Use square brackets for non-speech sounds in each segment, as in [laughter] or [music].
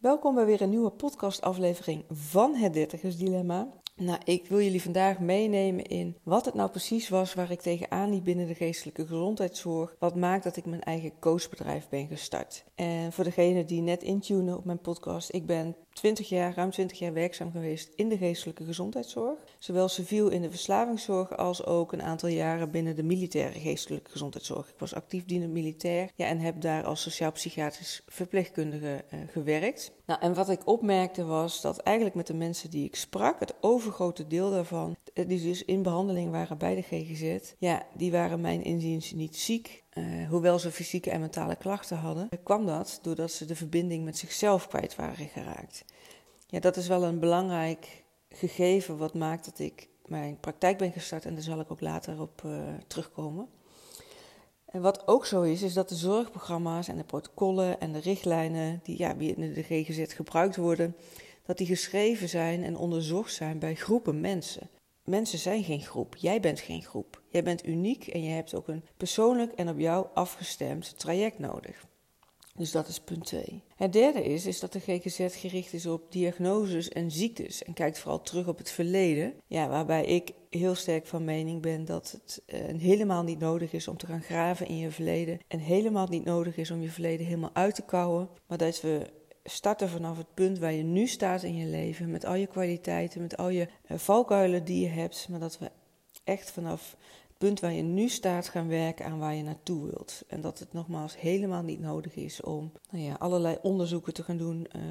Welkom bij weer een nieuwe podcastaflevering van het Dertigers Dilemma. Nou, ik wil jullie vandaag meenemen in wat het nou precies was waar ik tegenaan liep binnen de geestelijke gezondheidszorg. Wat maakt dat ik mijn eigen coachbedrijf ben gestart. En voor degenen die net intunen op mijn podcast, ik ben 20 jaar, ruim 20 jaar werkzaam geweest in de geestelijke gezondheidszorg. Zowel civiel in de verslavingszorg als ook een aantal jaren binnen de militaire geestelijke gezondheidszorg. Ik was actief dienend militair ja, en heb daar als sociaal-psychiatrisch verpleegkundige uh, gewerkt. Nou, en wat ik opmerkte was dat eigenlijk met de mensen die ik sprak, het overgrote deel daarvan, eh, die dus in behandeling waren bij de GGZ, ja, die waren mijn inziens niet ziek. Uh, hoewel ze fysieke en mentale klachten hadden, kwam dat doordat ze de verbinding met zichzelf kwijt waren geraakt. Ja, dat is wel een belangrijk gegeven wat maakt dat ik mijn praktijk ben gestart en daar zal ik ook later op uh, terugkomen. En wat ook zo is, is dat de zorgprogramma's en de protocollen en de richtlijnen die ja, in de GGZ gebruikt worden, dat die geschreven zijn en onderzocht zijn bij groepen mensen. Mensen zijn geen groep, jij bent geen groep. Jij bent uniek en je hebt ook een persoonlijk en op jou afgestemd traject nodig. Dus dat is punt 2. Het derde is, is dat de GGZ gericht is op diagnoses en ziektes en kijkt vooral terug op het verleden. Ja, waarbij ik heel sterk van mening ben dat het uh, helemaal niet nodig is om te gaan graven in je verleden. En helemaal niet nodig is om je verleden helemaal uit te kouwen. Maar dat we starten vanaf het punt waar je nu staat in je leven. Met al je kwaliteiten, met al je uh, valkuilen die je hebt. Maar dat we echt vanaf punt waar je nu staat gaan werken aan waar je naartoe wilt. En dat het nogmaals helemaal niet nodig is om nou ja, allerlei onderzoeken te gaan doen, uh,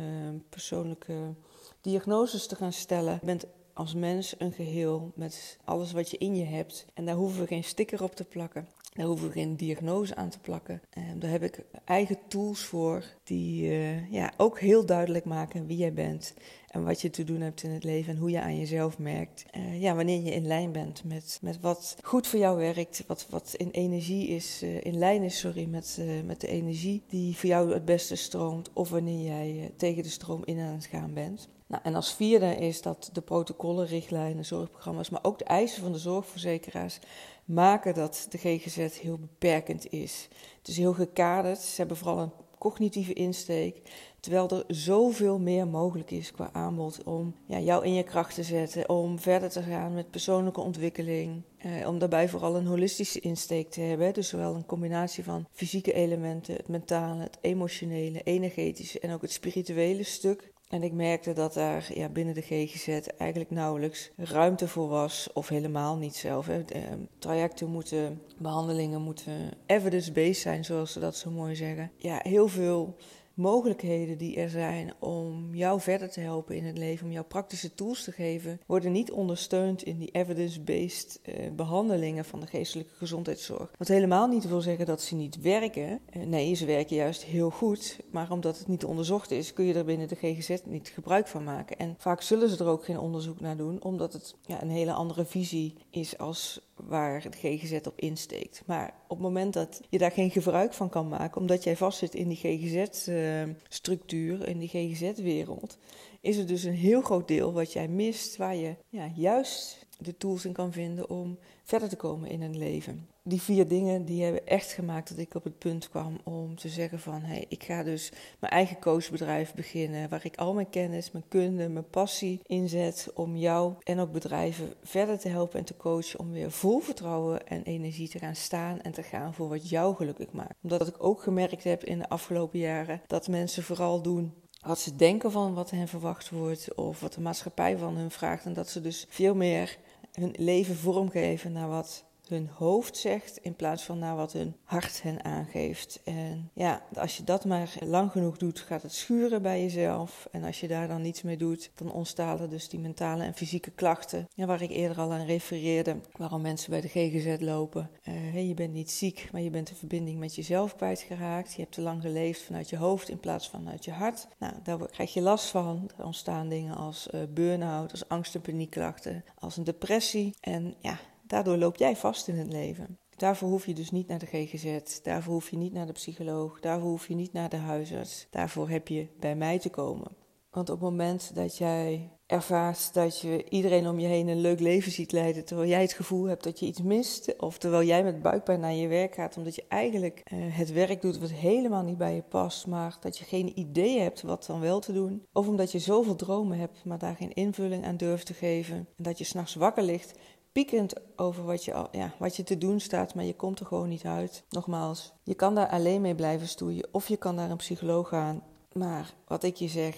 persoonlijke diagnoses te gaan stellen. Je bent als mens een geheel met alles wat je in je hebt. En daar hoeven we geen sticker op te plakken. Daar hoeven we geen diagnose aan te plakken. En daar heb ik eigen tools voor die uh, ja, ook heel duidelijk maken wie jij bent en wat je te doen hebt in het leven en hoe je aan jezelf merkt. Uh, ja, wanneer je in lijn bent met, met wat goed voor jou werkt, wat, wat in energie is, uh, in lijn is, sorry, met, met de energie die voor jou het beste stroomt, of wanneer jij tegen de stroom in aan het gaan bent. Nou, en als vierde is dat de protocollen, richtlijnen, zorgprogramma's, maar ook de eisen van de zorgverzekeraars maken dat de GGZ heel beperkend is. Het is heel gekaderd. Ze hebben vooral een cognitieve insteek. Terwijl er zoveel meer mogelijk is qua aanbod om ja, jou in je kracht te zetten, om verder te gaan met persoonlijke ontwikkeling. Eh, om daarbij vooral een holistische insteek te hebben. Dus zowel een combinatie van fysieke elementen, het mentale, het emotionele, energetische en ook het spirituele stuk. En ik merkte dat daar ja, binnen de GGZ eigenlijk nauwelijks ruimte voor was, of helemaal niet zelf. Ehm, trajecten moeten, behandelingen moeten evidence-based zijn, zoals ze dat zo mooi zeggen. Ja, heel veel mogelijkheden die er zijn om jou verder te helpen in het leven, om jou praktische tools te geven, worden niet ondersteund in die evidence-based uh, behandelingen van de geestelijke gezondheidszorg. Wat helemaal niet wil zeggen dat ze niet werken. Uh, nee, ze werken juist heel goed, maar omdat het niet onderzocht is, kun je er binnen de GGZ niet gebruik van maken. En vaak zullen ze er ook geen onderzoek naar doen, omdat het ja, een hele andere visie is als waar de GGZ op insteekt. Maar op het moment dat je daar geen gebruik van kan maken, omdat jij vastzit in die GGZ-structuur, in die GGZ-wereld, is er dus een heel groot deel wat jij mist, waar je ja, juist de tools in kan vinden om verder te komen in een leven. Die vier dingen die hebben echt gemaakt dat ik op het punt kwam om te zeggen van hey, ik ga dus mijn eigen coachbedrijf beginnen waar ik al mijn kennis, mijn kunde, mijn passie inzet om jou en ook bedrijven verder te helpen en te coachen om weer vol vertrouwen en energie te gaan staan en te gaan voor wat jou gelukkig maakt. Omdat ik ook gemerkt heb in de afgelopen jaren dat mensen vooral doen wat ze denken van wat hen verwacht wordt of wat de maatschappij van hun vraagt en dat ze dus veel meer hun leven vormgeven naar wat hun hoofd zegt in plaats van naar wat hun hart hen aangeeft. En ja, als je dat maar lang genoeg doet, gaat het schuren bij jezelf. En als je daar dan niets mee doet, dan ontstaan er dus die mentale en fysieke klachten. Ja, waar ik eerder al aan refereerde, waarom mensen bij de GGZ lopen. Uh, je bent niet ziek, maar je bent de verbinding met jezelf kwijtgeraakt. Je hebt te lang geleefd vanuit je hoofd in plaats van vanuit je hart. Nou, daar krijg je last van. Er ontstaan dingen als uh, burn-out, als angst- en paniekklachten, als een depressie. En ja, Daardoor loop jij vast in het leven. Daarvoor hoef je dus niet naar de GGZ, daarvoor hoef je niet naar de psycholoog, daarvoor hoef je niet naar de huisarts. Daarvoor heb je bij mij te komen. Want op het moment dat jij ervaart dat je iedereen om je heen een leuk leven ziet leiden, terwijl jij het gevoel hebt dat je iets mist, of terwijl jij met buikpijn naar je werk gaat, omdat je eigenlijk uh, het werk doet wat helemaal niet bij je past, maar dat je geen idee hebt wat dan wel te doen, of omdat je zoveel dromen hebt, maar daar geen invulling aan durft te geven, en dat je s'nachts wakker ligt piekend over wat je, ja, wat je te doen staat, maar je komt er gewoon niet uit. Nogmaals, je kan daar alleen mee blijven stoeien of je kan naar een psycholoog gaan. Maar wat ik je zeg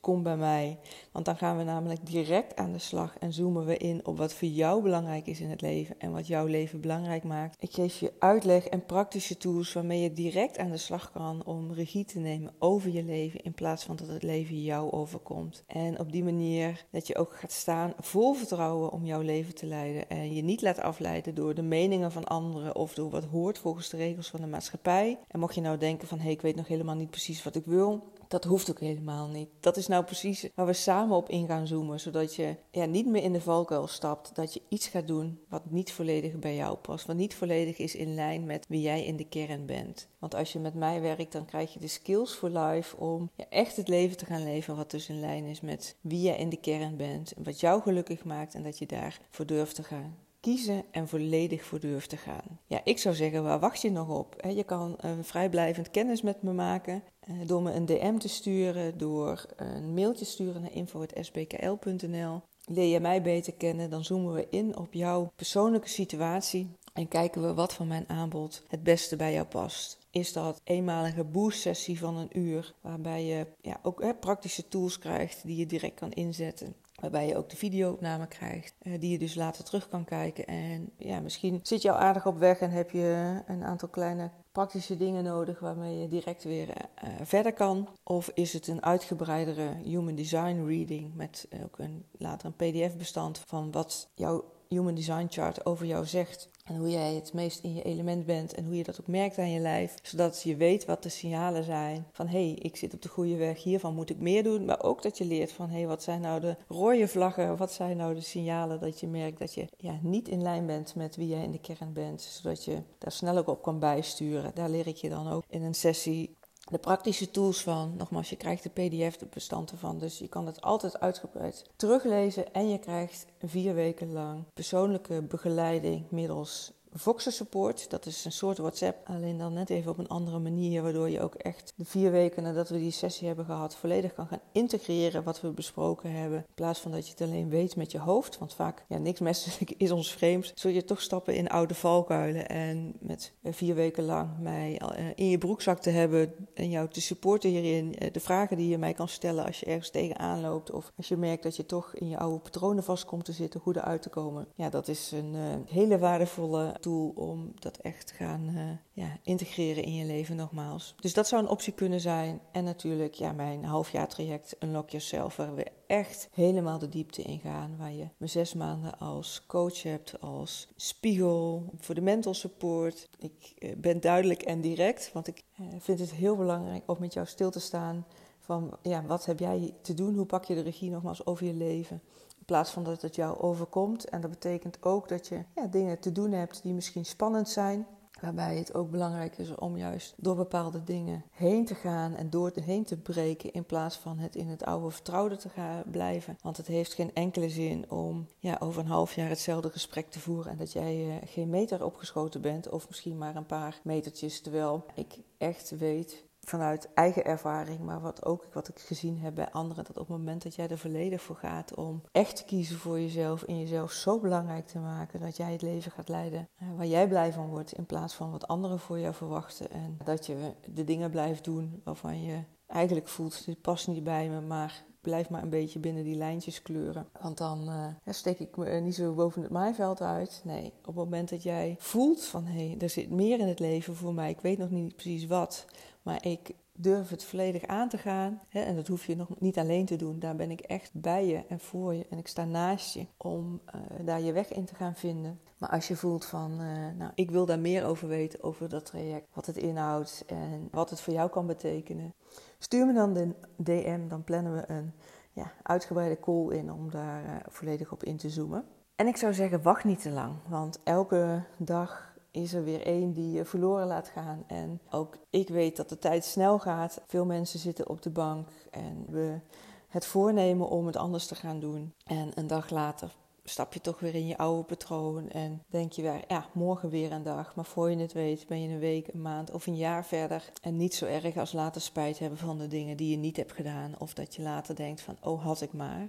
kom bij mij. Want dan gaan we namelijk direct aan de slag en zoomen we in op wat voor jou belangrijk is in het leven en wat jouw leven belangrijk maakt. Ik geef je uitleg en praktische tools waarmee je direct aan de slag kan om regie te nemen over je leven in plaats van dat het leven jou overkomt. En op die manier dat je ook gaat staan vol vertrouwen om jouw leven te leiden en je niet laat afleiden door de meningen van anderen of door wat hoort volgens de regels van de maatschappij. En mocht je nou denken van hé, hey, ik weet nog helemaal niet precies wat ik wil, dat hoeft ook helemaal niet. Dat is nou precies waar we samen op in gaan zoomen. Zodat je ja, niet meer in de valkuil stapt. Dat je iets gaat doen wat niet volledig bij jou past. Wat niet volledig is in lijn met wie jij in de kern bent. Want als je met mij werkt, dan krijg je de skills for life om ja, echt het leven te gaan leven. Wat dus in lijn is met wie jij in de kern bent. En wat jou gelukkig maakt en dat je daarvoor durft te gaan kiezen en volledig voor durft te gaan. Ja, ik zou zeggen, waar wacht je nog op? Je kan een vrijblijvend kennis met me maken eh, door me een DM te sturen, door een mailtje te sturen naar info.sbkl.nl. Leer je mij beter kennen, dan zoomen we in op jouw persoonlijke situatie en kijken we wat van mijn aanbod het beste bij jou past. Is dat eenmalige boost sessie van een uur, waarbij je ja, ook hè, praktische tools krijgt die je direct kan inzetten. Waarbij je ook de videoopname krijgt, eh, die je dus later terug kan kijken. En ja, misschien zit je al aardig op weg en heb je een aantal kleine praktische dingen nodig waarmee je direct weer uh, verder kan? Of is het een uitgebreidere Human Design Reading met ook een, later een PDF-bestand van wat jouw Human Design Chart over jou zegt? En hoe jij het meest in je element bent en hoe je dat ook merkt aan je lijf. Zodat je weet wat de signalen zijn van hé, hey, ik zit op de goede weg, hiervan moet ik meer doen. Maar ook dat je leert van hé, hey, wat zijn nou de rode vlaggen, wat zijn nou de signalen dat je merkt dat je ja, niet in lijn bent met wie jij in de kern bent. Zodat je daar snel ook op kan bijsturen. Daar leer ik je dan ook in een sessie de praktische tools van. Nogmaals, je krijgt de PDF, de bestanden van. Dus je kan het altijd uitgebreid teruglezen. En je krijgt vier weken lang persoonlijke begeleiding middels Voxer Support, dat is een soort WhatsApp, alleen dan net even op een andere manier, waardoor je ook echt de vier weken nadat we die sessie hebben gehad, volledig kan gaan integreren wat we besproken hebben. In plaats van dat je het alleen weet met je hoofd, want vaak, ja, niks menselijk [laughs] is ons vreemd, zul je toch stappen in oude valkuilen. En met vier weken lang mij eh, in je broekzak te hebben en jou te supporten hierin, eh, de vragen die je mij kan stellen als je ergens tegenaan loopt of als je merkt dat je toch in je oude patronen vast komt te zitten, hoe eruit te komen. Ja, dat is een hele waardevolle om dat echt te gaan uh, ja, integreren in je leven nogmaals. Dus dat zou een optie kunnen zijn. En natuurlijk ja, mijn halfjaartraject Unlock Yourself, waar we echt helemaal de diepte in gaan. Waar je me zes maanden als coach hebt, als spiegel voor de mental support. Ik uh, ben duidelijk en direct, want ik uh, vind het heel belangrijk om met jou stil te staan. Van ja, wat heb jij te doen? Hoe pak je de regie nogmaals over je leven? In plaats van dat het jou overkomt. En dat betekent ook dat je ja, dingen te doen hebt die misschien spannend zijn. Waarbij het ook belangrijk is om juist door bepaalde dingen heen te gaan en door heen te breken. In plaats van het in het oude vertrouwde te gaan blijven. Want het heeft geen enkele zin om ja, over een half jaar hetzelfde gesprek te voeren. En dat jij uh, geen meter opgeschoten bent. Of misschien maar een paar metertjes. Terwijl ik echt weet vanuit eigen ervaring, maar wat ook wat ik gezien heb bij anderen, dat op het moment dat jij er volledig voor gaat om echt te kiezen voor jezelf en jezelf zo belangrijk te maken dat jij het leven gaat leiden eh, waar jij blij van wordt in plaats van wat anderen voor jou verwachten en dat je de dingen blijft doen waarvan je eigenlijk voelt, dit past niet bij me, maar blijf maar een beetje binnen die lijntjes kleuren. Want dan uh, steek ik me niet zo boven het maaiveld uit. Nee, op het moment dat jij voelt van hé, hey, er zit meer in het leven voor mij, ik weet nog niet precies wat, maar ik durf het volledig aan te gaan. Hè, en dat hoef je nog niet alleen te doen. Daar ben ik echt bij je en voor je. En ik sta naast je om uh, daar je weg in te gaan vinden. Maar als je voelt van, nou, ik wil daar meer over weten, over dat traject. Wat het inhoudt en wat het voor jou kan betekenen. Stuur me dan de DM, dan plannen we een ja, uitgebreide call in om daar uh, volledig op in te zoomen. En ik zou zeggen, wacht niet te lang. Want elke dag is er weer één die je verloren laat gaan. En ook ik weet dat de tijd snel gaat. Veel mensen zitten op de bank en we het voornemen om het anders te gaan doen. En een dag later stap je toch weer in je oude patroon en denk je weer, ja, morgen weer een dag. Maar voor je het weet ben je een week, een maand of een jaar verder. En niet zo erg als later spijt hebben van de dingen die je niet hebt gedaan. Of dat je later denkt van, oh had ik maar.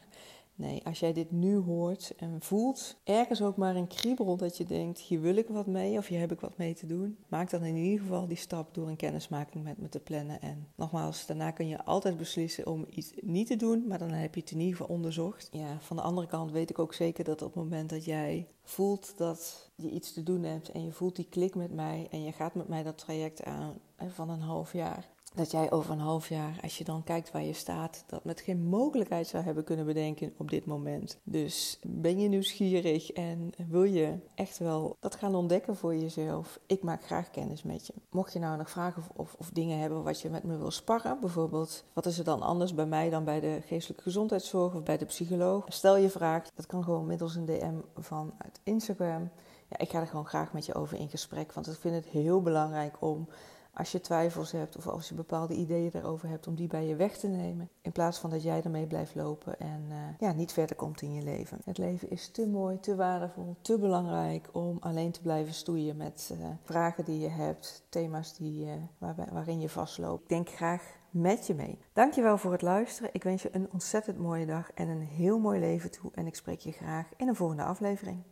Nee, als jij dit nu hoort en voelt, ergens ook maar een kriebel dat je denkt, hier wil ik wat mee of hier heb ik wat mee te doen, maak dan in ieder geval die stap door een kennismaking met me te plannen. En nogmaals, daarna kun je altijd beslissen om iets niet te doen, maar dan heb je het in ieder geval onderzocht. Ja, van de andere kant weet ik ook zeker dat op het moment dat jij voelt dat je iets te doen hebt en je voelt die klik met mij en je gaat met mij dat traject aan van een half jaar, dat jij over een half jaar, als je dan kijkt waar je staat, dat met geen mogelijkheid zou hebben kunnen bedenken op dit moment. Dus ben je nieuwsgierig en wil je echt wel dat gaan ontdekken voor jezelf? Ik maak graag kennis met je. Mocht je nou nog vragen of, of, dingen hebben wat je met me wil sparren, bijvoorbeeld wat is er dan anders bij mij dan bij de geestelijke gezondheidszorg of bij de psycholoog? Stel je vraag, dat kan gewoon middels een DM vanuit Instagram. Ja, ik ga er gewoon graag met je over in gesprek, want ik vind het heel belangrijk om als je twijfels hebt of als je bepaalde ideeën daarover hebt, om die bij je weg te nemen. In plaats van dat jij ermee blijft lopen en uh, ja, niet verder komt in je leven. Het leven is te mooi, te waardevol, te belangrijk om alleen te blijven stoeien met uh, vragen die je hebt, thema's die, uh, waar, waarin je vastloopt. Ik denk graag met je mee. Dankjewel voor het luisteren. Ik wens je een ontzettend mooie dag en een heel mooi leven toe. En ik spreek je graag in een volgende aflevering.